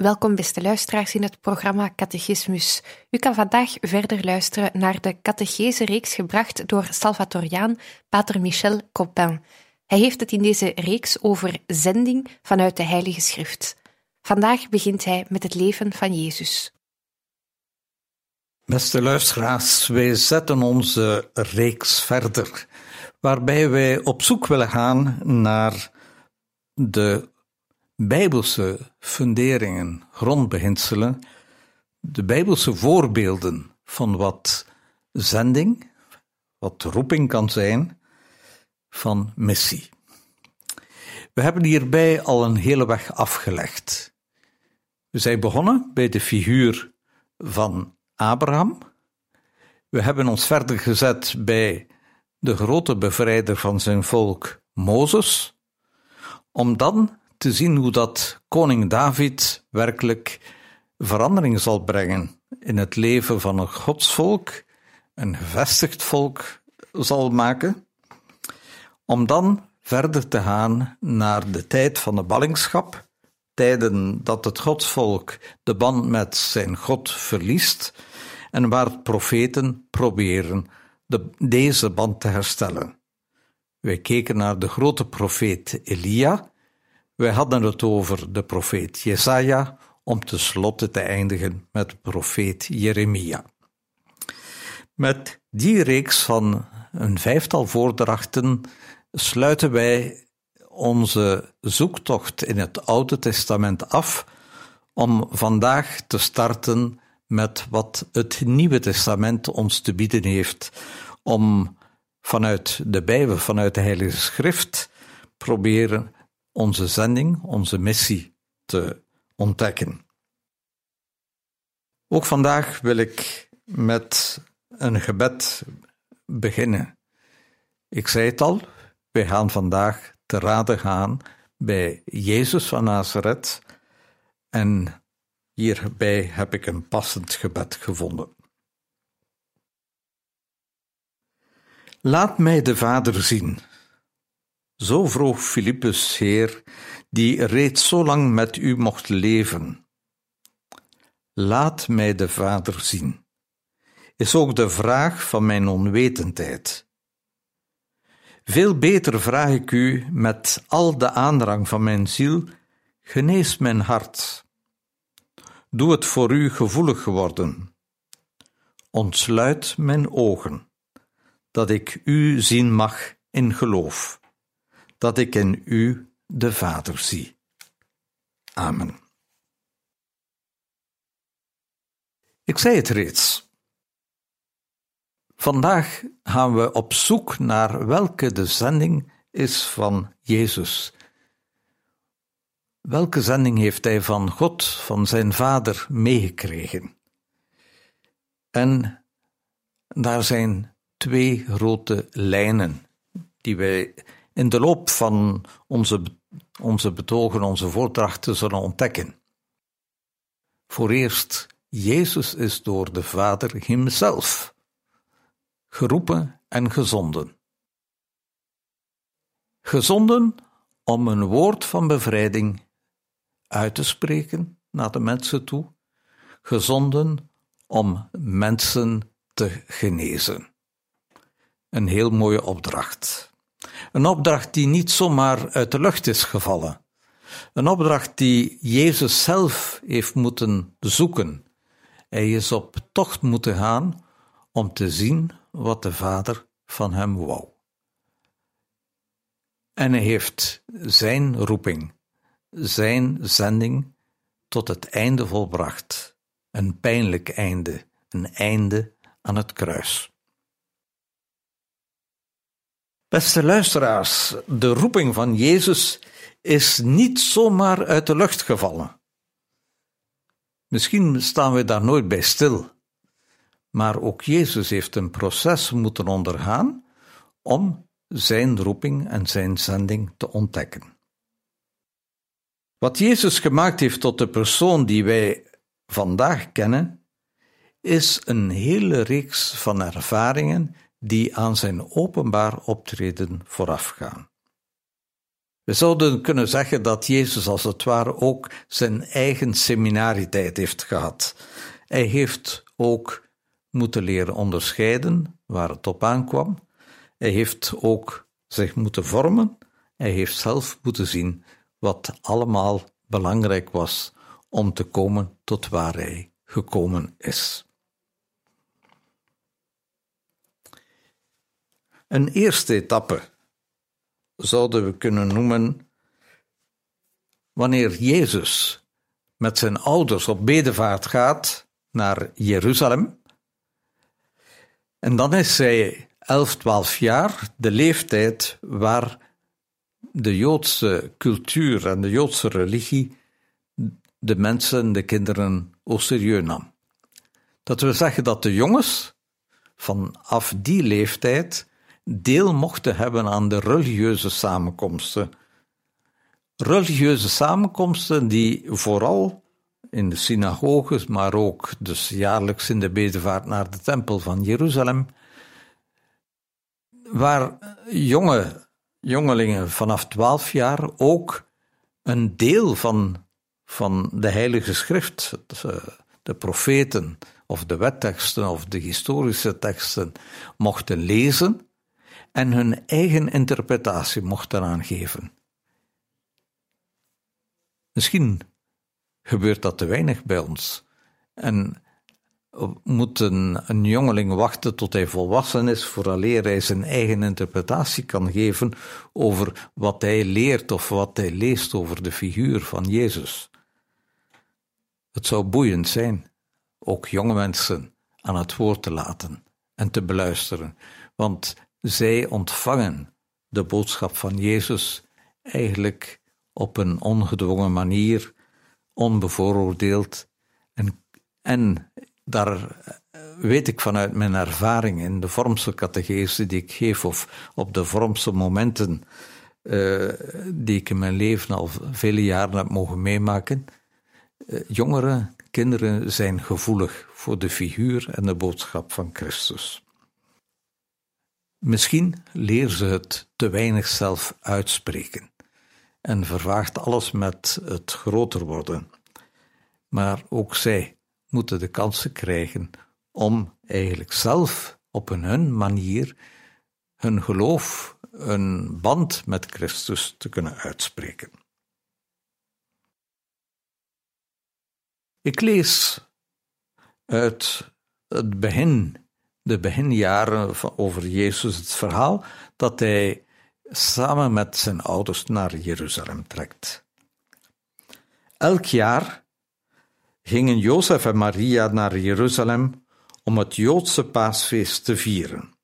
Welkom, beste luisteraars, in het programma Catechismus. U kan vandaag verder luisteren naar de catechese-reeks gebracht door Salvatoriaan Pater Michel Copin. Hij heeft het in deze reeks over zending vanuit de Heilige Schrift. Vandaag begint hij met het leven van Jezus. Beste luisteraars, wij zetten onze reeks verder, waarbij wij op zoek willen gaan naar de bijbelse funderingen, grondbeginselen, de bijbelse voorbeelden van wat zending, wat roeping kan zijn, van missie. We hebben hierbij al een hele weg afgelegd. We zijn begonnen bij de figuur van Abraham. We hebben ons verder gezet bij de grote bevrijder van zijn volk, Mozes, om dan te zien hoe dat koning David werkelijk verandering zal brengen in het leven van een godsvolk, een gevestigd volk zal maken, om dan verder te gaan naar de tijd van de ballingschap, tijden dat het godsvolk de band met zijn God verliest en waar profeten proberen de, deze band te herstellen. Wij keken naar de grote profeet Elia, wij hadden het over de profeet Jesaja, om tenslotte te eindigen met profeet Jeremia. Met die reeks van een vijftal voordrachten sluiten wij onze zoektocht in het Oude Testament af om vandaag te starten met wat het Nieuwe Testament ons te bieden heeft, om vanuit de Bijbel, vanuit de Heilige Schrift, proberen onze zending, onze missie te ontdekken. Ook vandaag wil ik met een gebed beginnen. Ik zei het al, wij gaan vandaag te raden gaan bij Jezus van Nazareth en hierbij heb ik een passend gebed gevonden. Laat mij de Vader zien zo vroeg Filippus, Heer, die reeds zo lang met u mocht leven. Laat mij de Vader zien, is ook de vraag van mijn onwetendheid. Veel beter vraag ik u met al de aandrang van mijn ziel, genees mijn hart. Doe het voor u gevoelig geworden. Ontsluit mijn ogen, dat ik u zien mag in geloof dat ik in u de Vader zie. Amen. Ik zei het reeds. Vandaag gaan we op zoek naar welke de zending is van Jezus. Welke zending heeft hij van God, van zijn Vader, meegekregen? En daar zijn twee grote lijnen die wij in de loop van onze, onze betogen, onze voordrachten zullen ontdekken. Voor eerst, Jezus is door de Vader Himzelf geroepen en gezonden. Gezonden om een woord van bevrijding uit te spreken naar de mensen toe, gezonden om mensen te genezen. Een heel mooie opdracht. Een opdracht die niet zomaar uit de lucht is gevallen, Een opdracht die Jezus zelf heeft moeten zoeken. Hij is op tocht moeten gaan om te zien wat de Vader van hem wou. En hij heeft zijn roeping, zijn zending tot het einde volbracht. Een pijnlijk einde, een einde aan het kruis. Beste luisteraars, de roeping van Jezus is niet zomaar uit de lucht gevallen. Misschien staan we daar nooit bij stil, maar ook Jezus heeft een proces moeten ondergaan om zijn roeping en zijn zending te ontdekken. Wat Jezus gemaakt heeft tot de persoon die wij vandaag kennen, is een hele reeks van ervaringen die aan zijn openbaar optreden voorafgaan. We zouden kunnen zeggen dat Jezus als het ware ook zijn eigen seminarietijd heeft gehad. Hij heeft ook moeten leren onderscheiden waar het op aankwam. Hij heeft ook zich moeten vormen. Hij heeft zelf moeten zien wat allemaal belangrijk was om te komen tot waar hij gekomen is. Een eerste etappe zouden we kunnen noemen wanneer Jezus met zijn ouders op bedevaart gaat naar Jeruzalem. En dan is hij 11, 12 jaar, de leeftijd waar de Joodse cultuur en de Joodse religie de mensen, de kinderen, au serieus nam. Dat wil zeggen dat de jongens vanaf die leeftijd deel mochten hebben aan de religieuze samenkomsten. Religieuze samenkomsten die vooral in de synagoges, maar ook dus jaarlijks in de bedevaart naar de tempel van Jeruzalem, waar jonge jongelingen vanaf twaalf jaar ook een deel van, van de Heilige Schrift, de profeten of de wetteksten of de historische teksten, mochten lezen en hun eigen interpretatie mochten aangeven. Misschien gebeurt dat te weinig bij ons. En moet een, een jongeling wachten tot hij volwassen is, vooraleer hij zijn eigen interpretatie kan geven over wat hij leert of wat hij leest over de figuur van Jezus. Het zou boeiend zijn, ook jonge mensen aan het woord te laten en te beluisteren, want zij ontvangen de boodschap van Jezus eigenlijk op een ongedwongen manier, onbevooroordeeld. En, en daar weet ik vanuit mijn ervaring in de vormse catechese die ik geef, of op de vormse momenten uh, die ik in mijn leven al vele jaren heb mogen meemaken, uh, jongeren, kinderen zijn gevoelig voor de figuur en de boodschap van Christus. Misschien leren ze het te weinig zelf uitspreken en vervaagt alles met het groter worden. Maar ook zij moeten de kansen krijgen om eigenlijk zelf op hun manier hun geloof, een band met Christus te kunnen uitspreken. Ik lees uit het begin de beginjaren over Jezus het verhaal dat hij samen met zijn ouders naar Jeruzalem trekt. Elk jaar gingen Jozef en Maria naar Jeruzalem om het Joodse paasfeest te vieren.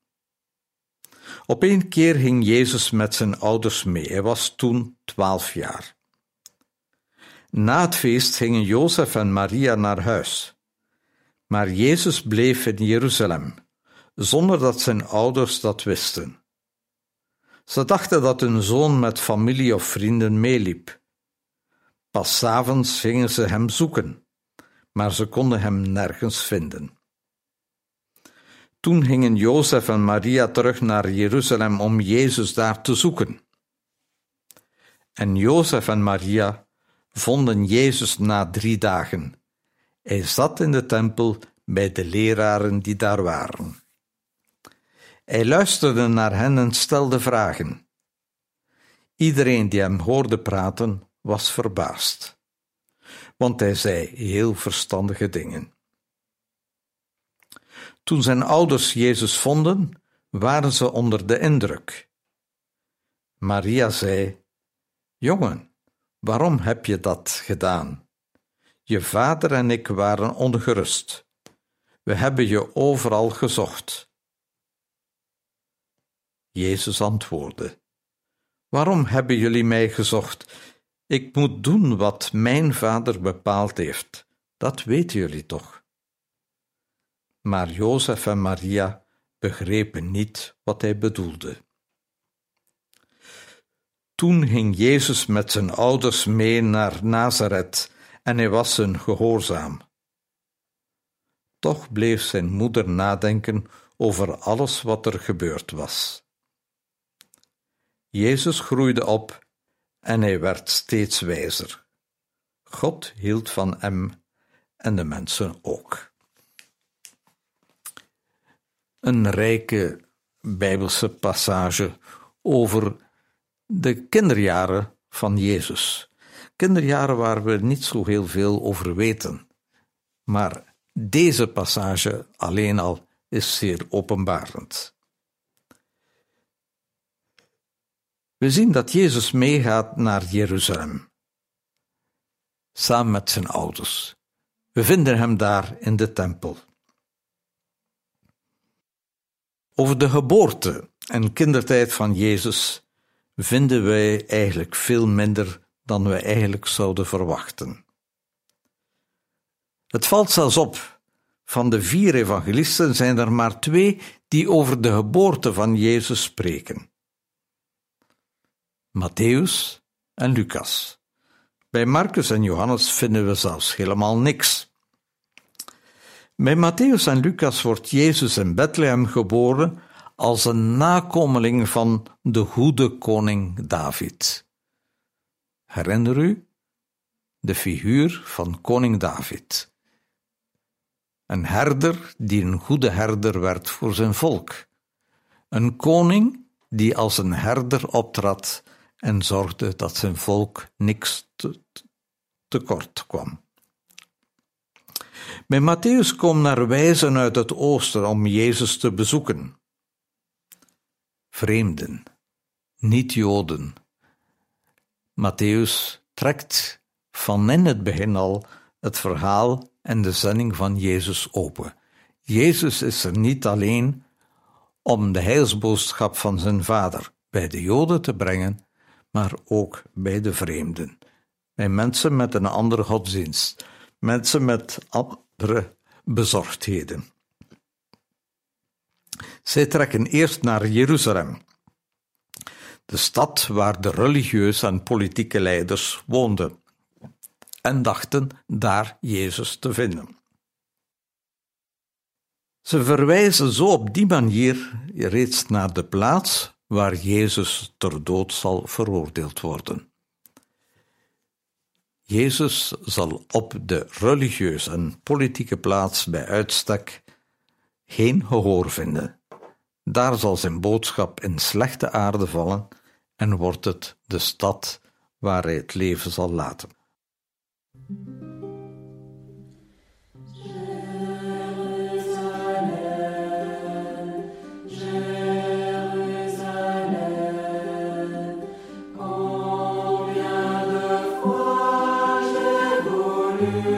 Op een keer ging Jezus met zijn ouders mee. Hij was toen twaalf jaar. Na het feest gingen Jozef en Maria naar huis. Maar Jezus bleef in Jeruzalem zonder dat zijn ouders dat wisten. Ze dachten dat hun zoon met familie of vrienden meeliep. Pas avonds gingen ze hem zoeken, maar ze konden hem nergens vinden. Toen gingen Jozef en Maria terug naar Jeruzalem om Jezus daar te zoeken. En Jozef en Maria vonden Jezus na drie dagen. Hij zat in de tempel bij de leraren die daar waren. Hij luisterde naar hen en stelde vragen. Iedereen die hem hoorde praten, was verbaasd, want hij zei heel verstandige dingen. Toen zijn ouders Jezus vonden, waren ze onder de indruk. Maria zei: Jongen, waarom heb je dat gedaan? Je vader en ik waren ongerust. We hebben je overal gezocht. Jezus antwoordde: Waarom hebben jullie mij gezocht? Ik moet doen wat mijn vader bepaald heeft. Dat weten jullie toch? Maar Jozef en Maria begrepen niet wat hij bedoelde. Toen ging Jezus met zijn ouders mee naar Nazareth en hij was hun gehoorzaam. Toch bleef zijn moeder nadenken over alles wat er gebeurd was. Jezus groeide op en hij werd steeds wijzer. God hield van hem en de mensen ook. Een rijke Bijbelse passage over de kinderjaren van Jezus. Kinderjaren waar we niet zo heel veel over weten. Maar deze passage alleen al is zeer openbarend. We zien dat Jezus meegaat naar Jeruzalem, samen met zijn ouders. We vinden hem daar in de tempel. Over de geboorte en kindertijd van Jezus vinden wij eigenlijk veel minder dan we eigenlijk zouden verwachten. Het valt zelfs op. Van de vier evangelisten zijn er maar twee die over de geboorte van Jezus spreken. Matthäus en Lucas. Bij Marcus en Johannes vinden we zelfs helemaal niks. Bij Matthäus en Lucas wordt Jezus in Bethlehem geboren als een nakomeling van de goede koning David. Herinner u de figuur van koning David? Een herder die een goede herder werd voor zijn volk. Een koning die als een herder optrad en zorgde dat zijn volk niks tekort te kwam. Bij Matthäus komen er wijzen uit het oosten om Jezus te bezoeken. Vreemden, niet-Joden. Matthäus trekt van in het begin al het verhaal en de zending van Jezus open. Jezus is er niet alleen om de heilsboodschap van zijn vader bij de Joden te brengen, maar ook bij de vreemden, bij mensen met een andere godsdienst, mensen met andere bezorgdheden. Zij trekken eerst naar Jeruzalem, de stad waar de religieuze en politieke leiders woonden, en dachten daar Jezus te vinden. Ze verwijzen zo op die manier reeds naar de plaats waar Jezus ter dood zal veroordeeld worden. Jezus zal op de religieuze en politieke plaats bij uitstek geen gehoor vinden. Daar zal zijn boodschap in slechte aarde vallen en wordt het de stad waar hij het leven zal laten. Hallelujah.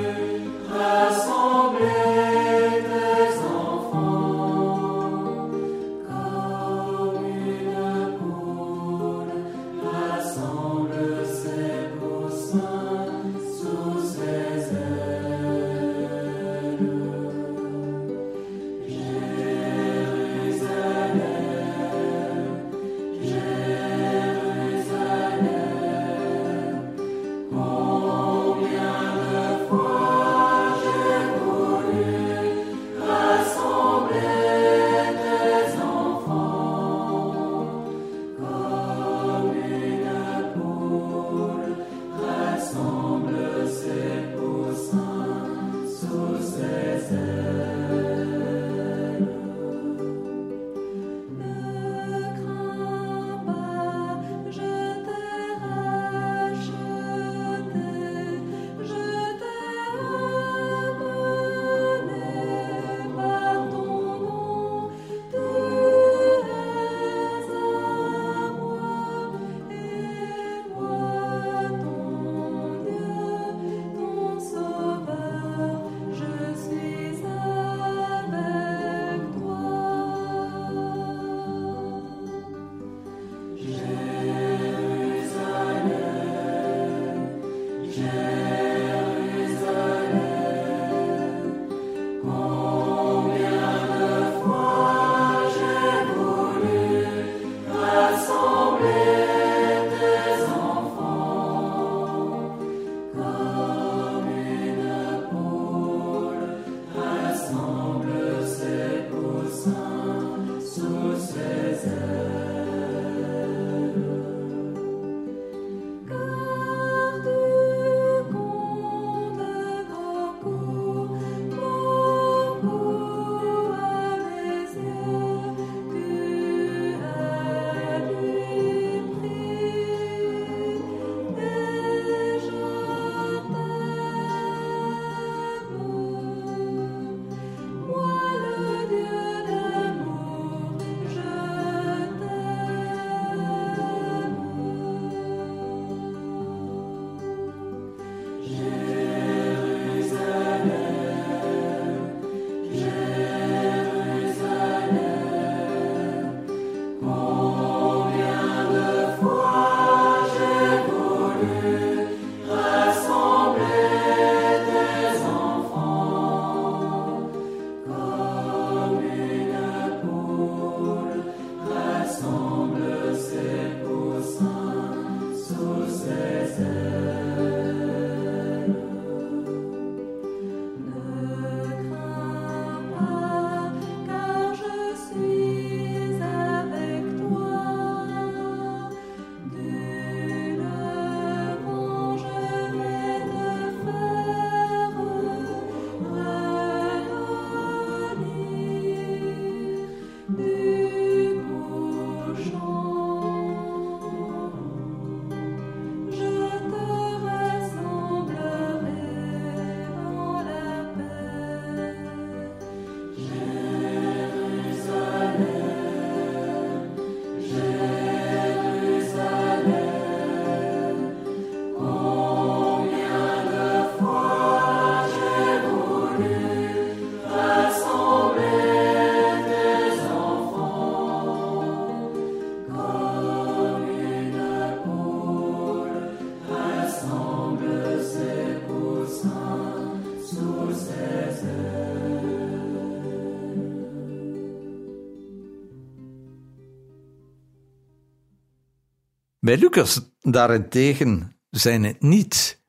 Bij Lucas daarentegen zijn het niet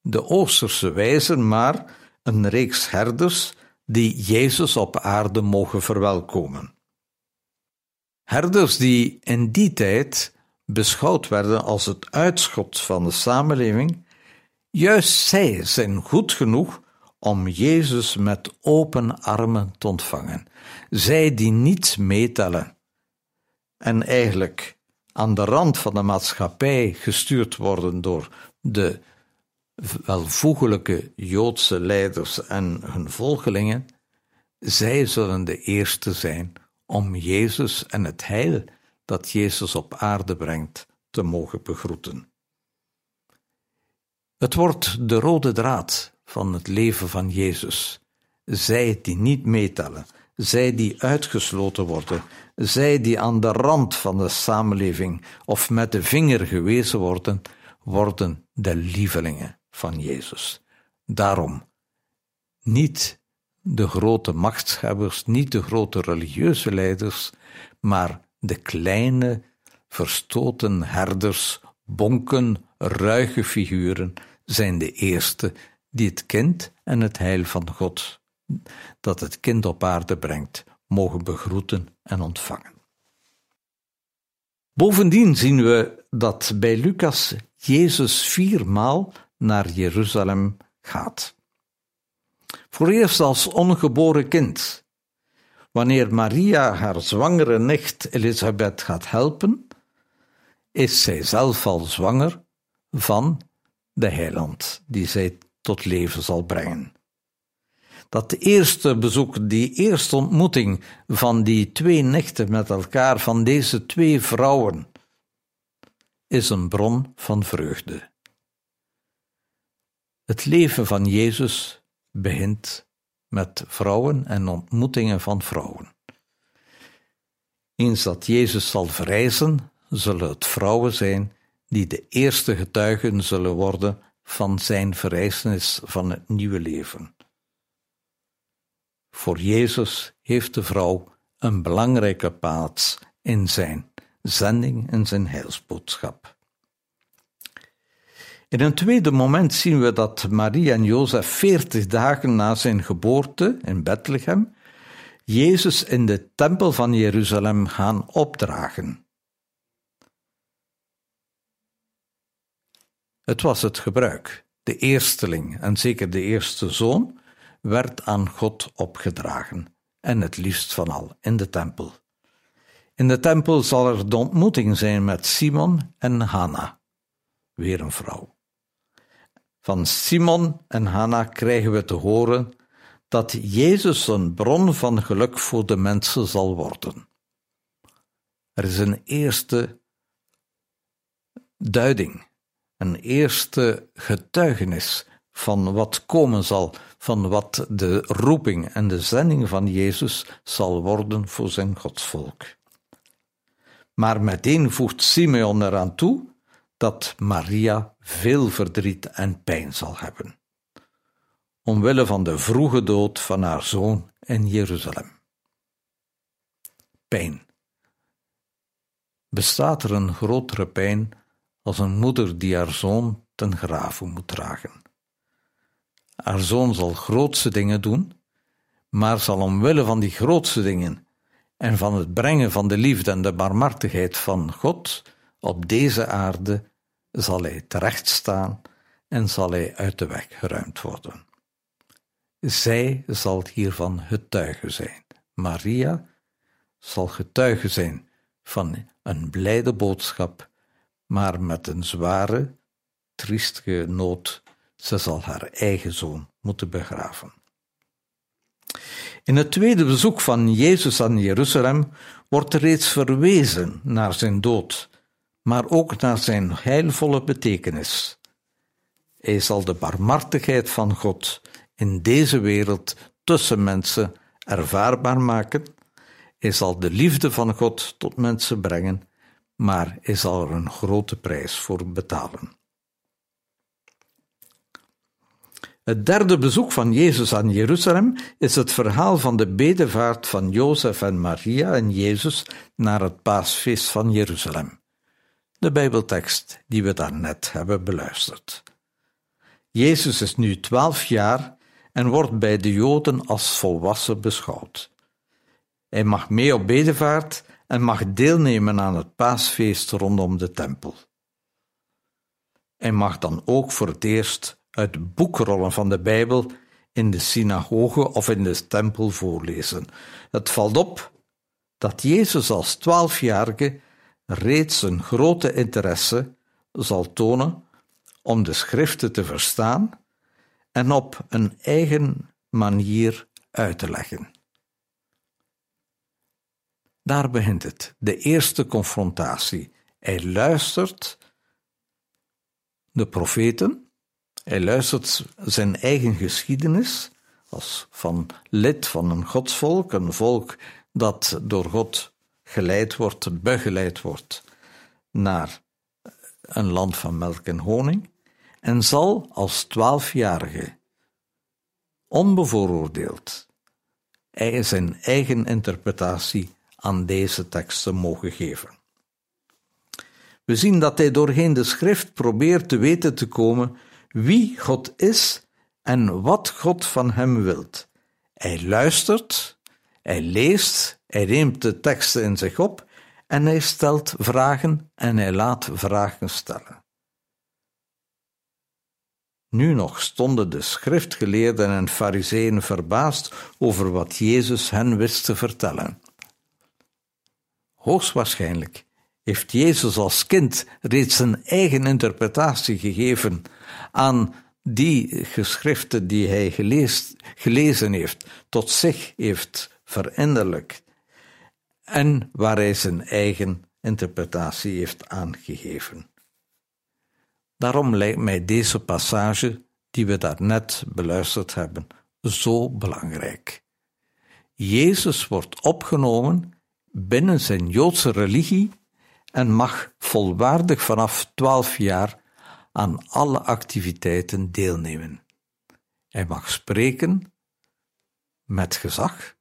de Oosterse wijzen, maar een reeks herders die Jezus op aarde mogen verwelkomen. Herders die in die tijd beschouwd werden als het uitschot van de samenleving, juist zij zijn goed genoeg om Jezus met open armen te ontvangen. Zij die niet meetellen en eigenlijk aan de rand van de maatschappij gestuurd worden door de welvoegelijke Joodse leiders en hun volgelingen, zij zullen de eerste zijn om Jezus en het heil dat Jezus op aarde brengt te mogen begroeten. Het wordt de rode draad van het leven van Jezus. Zij die niet meetellen, zij die uitgesloten worden, zij die aan de rand van de samenleving of met de vinger gewezen worden, worden de lievelingen van Jezus. Daarom niet de grote machtshebbers, niet de grote religieuze leiders, maar de kleine, verstoten herders, bonken, ruige figuren zijn de eerste die het kind en het heil van God, dat het kind op aarde brengt, mogen begroeten en ontvangen. Bovendien zien we dat bij Lucas Jezus viermaal naar Jeruzalem gaat. Voor eerst als ongeboren kind. Wanneer Maria haar zwangere nicht Elisabeth gaat helpen, is zij zelf al zwanger van de heiland die zij tot leven zal brengen. Dat eerste bezoek, die eerste ontmoeting van die twee nichten met elkaar, van deze twee vrouwen, is een bron van vreugde. Het leven van Jezus begint met vrouwen en ontmoetingen van vrouwen. Eens dat Jezus zal verrijzen, zullen het vrouwen zijn die de eerste getuigen zullen worden van zijn verrijzenis van het nieuwe leven. Voor Jezus heeft de vrouw een belangrijke plaats in zijn zending en zijn heilsboodschap. In een tweede moment zien we dat Maria en Jozef veertig dagen na zijn geboorte in Bethlehem Jezus in de tempel van Jeruzalem gaan opdragen. Het was het gebruik. De eersteling, en zeker de eerste zoon, werd aan God opgedragen, en het liefst van al in de tempel. In de tempel zal er de ontmoeting zijn met Simon en Hanna, weer een vrouw. Van Simon en Hanna krijgen we te horen dat Jezus een bron van geluk voor de mensen zal worden. Er is een eerste duiding, een eerste getuigenis van wat komen zal, van wat de roeping en de zending van Jezus zal worden voor zijn godsvolk. Maar meteen voegt Simeon eraan toe dat Maria veel verdriet en pijn zal hebben, omwille van de vroege dood van haar zoon in Jeruzalem. Pijn. Bestaat er een grotere pijn als een moeder die haar zoon ten grave moet dragen? Haar zoon zal grootste dingen doen, maar zal omwille van die grootste dingen en van het brengen van de liefde en de barmhartigheid van God op deze aarde zal hij terechtstaan en zal hij uit de weg geruimd worden. Zij zal hiervan getuige zijn. Maria zal getuige zijn van een blijde boodschap, maar met een zware, triestige nood. Ze zal haar eigen zoon moeten begraven. In het tweede bezoek van Jezus aan Jeruzalem wordt er reeds verwezen naar zijn dood maar ook naar zijn heilvolle betekenis. Hij zal de barmhartigheid van God in deze wereld tussen mensen ervaarbaar maken. Hij zal de liefde van God tot mensen brengen, maar hij zal er een grote prijs voor betalen. Het derde bezoek van Jezus aan Jeruzalem is het verhaal van de bedevaart van Jozef en Maria en Jezus naar het paasfeest van Jeruzalem. de Bijbeltekst die we daarnet hebben beluisterd. Jezus is nu twaalf jaar en wordt bij de Joden als volwassen beschouwd. Hij mag mee op bedevaart en mag deelnemen aan het paasfeest rondom de tempel. Hij mag dan ook voor het eerst uit boekrollen van de Bijbel in de synagoge of in de tempel voorlezen. Het valt op dat Jezus als twaalfjarige reeds een grote interesse zal tonen om de schriften te verstaan en op een eigen manier uit te leggen. Daar begint het, de eerste confrontatie. Hij luistert de profeten, hij luistert zijn eigen geschiedenis als van lid van een godsvolk, een volk dat door God geleid wordt, begeleid wordt naar een land van melk en honing, en zal als twaalfjarige onbevooroordeeld zijn eigen interpretatie aan deze teksten mogen geven. We zien dat hij doorheen de schrift probeert te weten te komen wie God is en wat God van hem wilt. Hij luistert, hij leest, hij neemt de teksten in zich op en hij stelt vragen en hij laat vragen stellen. Nu nog stonden de schriftgeleerden en fariseeën verbaasd over wat Jezus hen wist te vertellen. Hoogstwaarschijnlijk heeft Jezus als kind reeds zijn eigen interpretatie gegeven aan die geschriften die hij gelezen heeft, tot zich heeft verinnerlijkt en waar hij zijn eigen interpretatie heeft aangegeven. Daarom lijkt mij deze passage, die we daarnet beluisterd hebben, zo belangrijk. Jezus wordt opgenomen binnen zijn Joodse religie en mag volwaardig vanaf twaalf jaar aan alle activiteiten deelnemen. Hij mag spreken met gezag,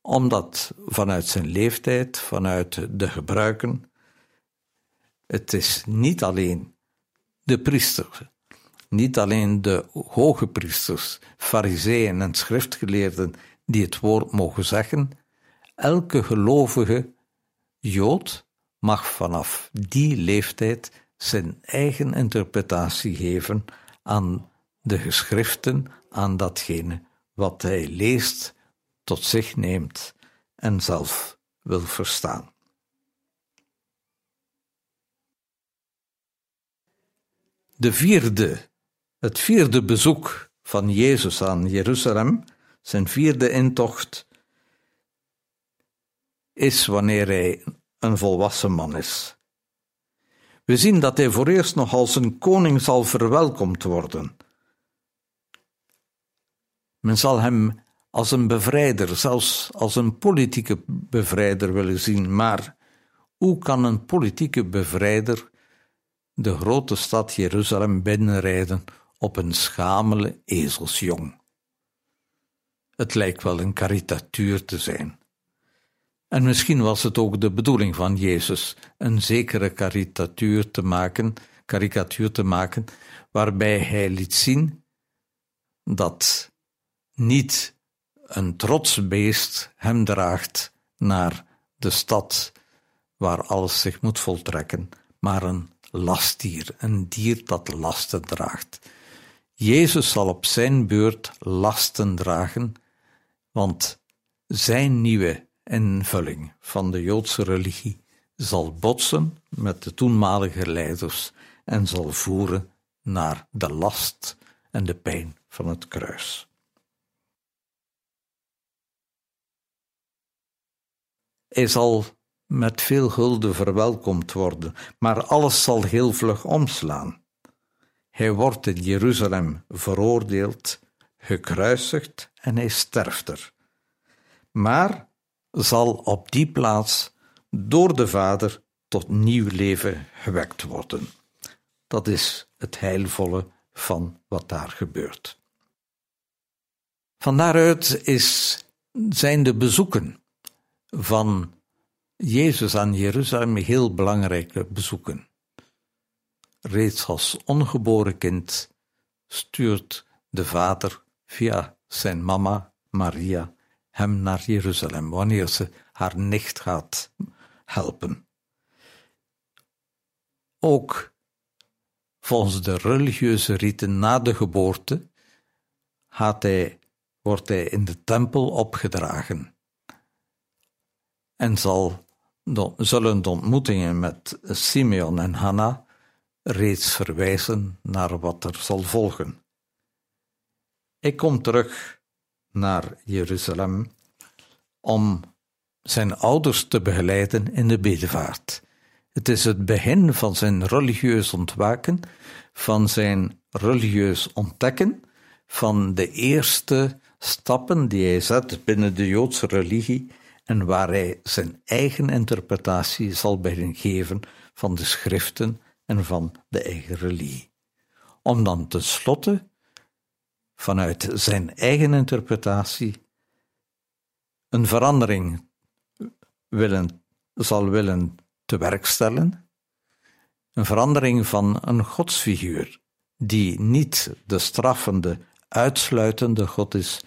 omdat vanuit zijn leeftijd, vanuit de gebruiken, het is niet alleen de priesters, niet alleen de hoge priesters, fariseeën en schriftgeleerden die het woord mogen zeggen, elke gelovige Jood mag vanaf die leeftijd zijn eigen interpretatie geven aan de geschriften, aan datgene wat hij leest, tot zich neemt en zelf wil verstaan. De vierde, het vierde bezoek van Jezus aan Jeruzalem, zijn vierde intocht, is wanneer hij een volwassen man is. We zien dat hij voor eerst nog als een koning zal verwelkomd worden. Men zal hem als een bevrijder, zelfs als een politieke bevrijder willen zien, maar hoe kan een politieke bevrijder de grote stad Jeruzalem binnenrijden op een schamele ezelsjong? Het lijkt wel een karikatuur te zijn. En misschien was het ook de bedoeling van Jezus een zekere karikatuur te maken, karikatuur te maken, waarbij hij liet zien dat niet een trots beest hem draagt naar de stad waar alles zich moet voltrekken, maar een lastdier, een dier dat lasten draagt. Jezus zal op zijn beurt lasten dragen, want zijn nieuwe invulling van de Joodse religie zal botsen met de toenmalige leiders en zal voeren naar de last en de pijn van het kruis. Hij zal met veel hulde verwelkomd worden, maar alles zal heel vlug omslaan. Hij wordt in Jeruzalem veroordeeld, gekruisigd en hij sterft er. Maar zal op die plaats door de Vader tot nieuw leven gewekt worden. Dat is het heilvolle van wat daar gebeurt. Van daaruit is, zijn de bezoeken van Jezus aan Jeruzalem heel belangrijke bezoeken. Reeds als ongeboren kind stuurt de vader via zijn mama Maria hem naar Jeruzalem wanneer ze haar nicht gaat helpen. Ook volgens de religieuze riten na de geboorte hij, wordt hij in de tempel opgedragen en zal, zullen de ontmoetingen met Simeon en Hanna reeds verwijzen naar wat er zal volgen. Ik kom terug naar Jeruzalem om zijn ouders te begeleiden in de bedevaart. Het is het begin van zijn religieus ontwaken, van zijn religieus ontdekken, van de eerste stappen die hij zet binnen de Joodse religie en waar hij zijn eigen interpretatie zal bij geven van de schriften en van de eigen religie. Om dan tenslotte vanuit zijn eigen interpretatie een verandering willen, zal willen te werk stellen, een verandering van een godsfiguur, die niet de straffende, uitsluitende God is,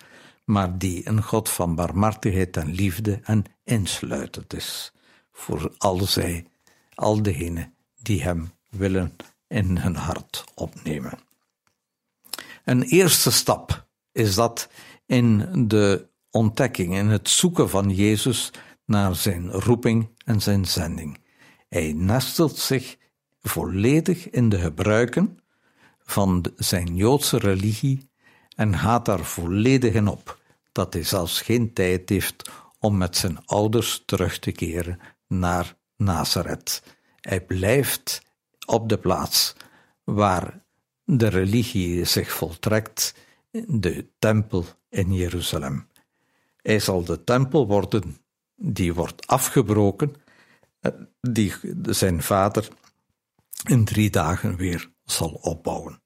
maar die een God van barmhartigheid en liefde en insluitend is voor al zij, al degenen die hem willen in hun hart opnemen. Een eerste stap is dat in de ontdekking, in het zoeken van Jezus naar zijn roeping en zijn zending. Hij nestelt zich volledig in de gebruiken van zijn Joodse religie en gaat daar volledig in op, dat hij zelfs geen tijd heeft om met zijn ouders terug te keren naar Nazareth. Hij blijft op de plaats waar de religie zich voltrekt, de tempel in Jeruzalem. Hij zal de tempel worden, die wordt afgebroken, eh, die zijn vader in drie dagen weer zal opbouwen.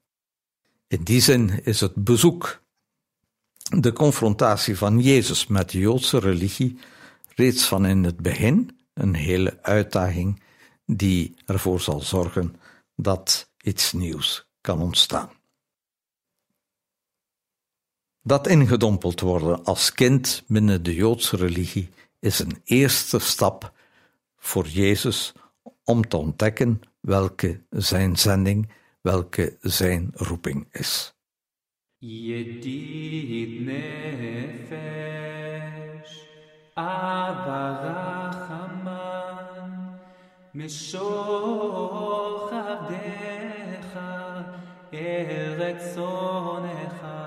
In die zin is het bezoek, de confrontatie van Jezus met de Joodse religie, reeds van in het begin een hele uitdaging die ervoor zal zorgen dat iets nieuws kan ontstaan. Dat ingedompeld worden als kind binnen de Joodse religie is een eerste stap voor Jezus om te ontdekken welke zijn zending, welke zijn roeping is. Nefesh, אל רצונך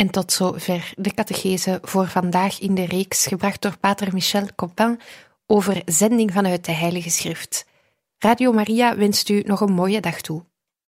En tot zover de catechese voor vandaag in de reeks, gebracht door Pater Michel Copin over zending vanuit de Heilige Schrift. Radio Maria wenst u nog een mooie dag toe.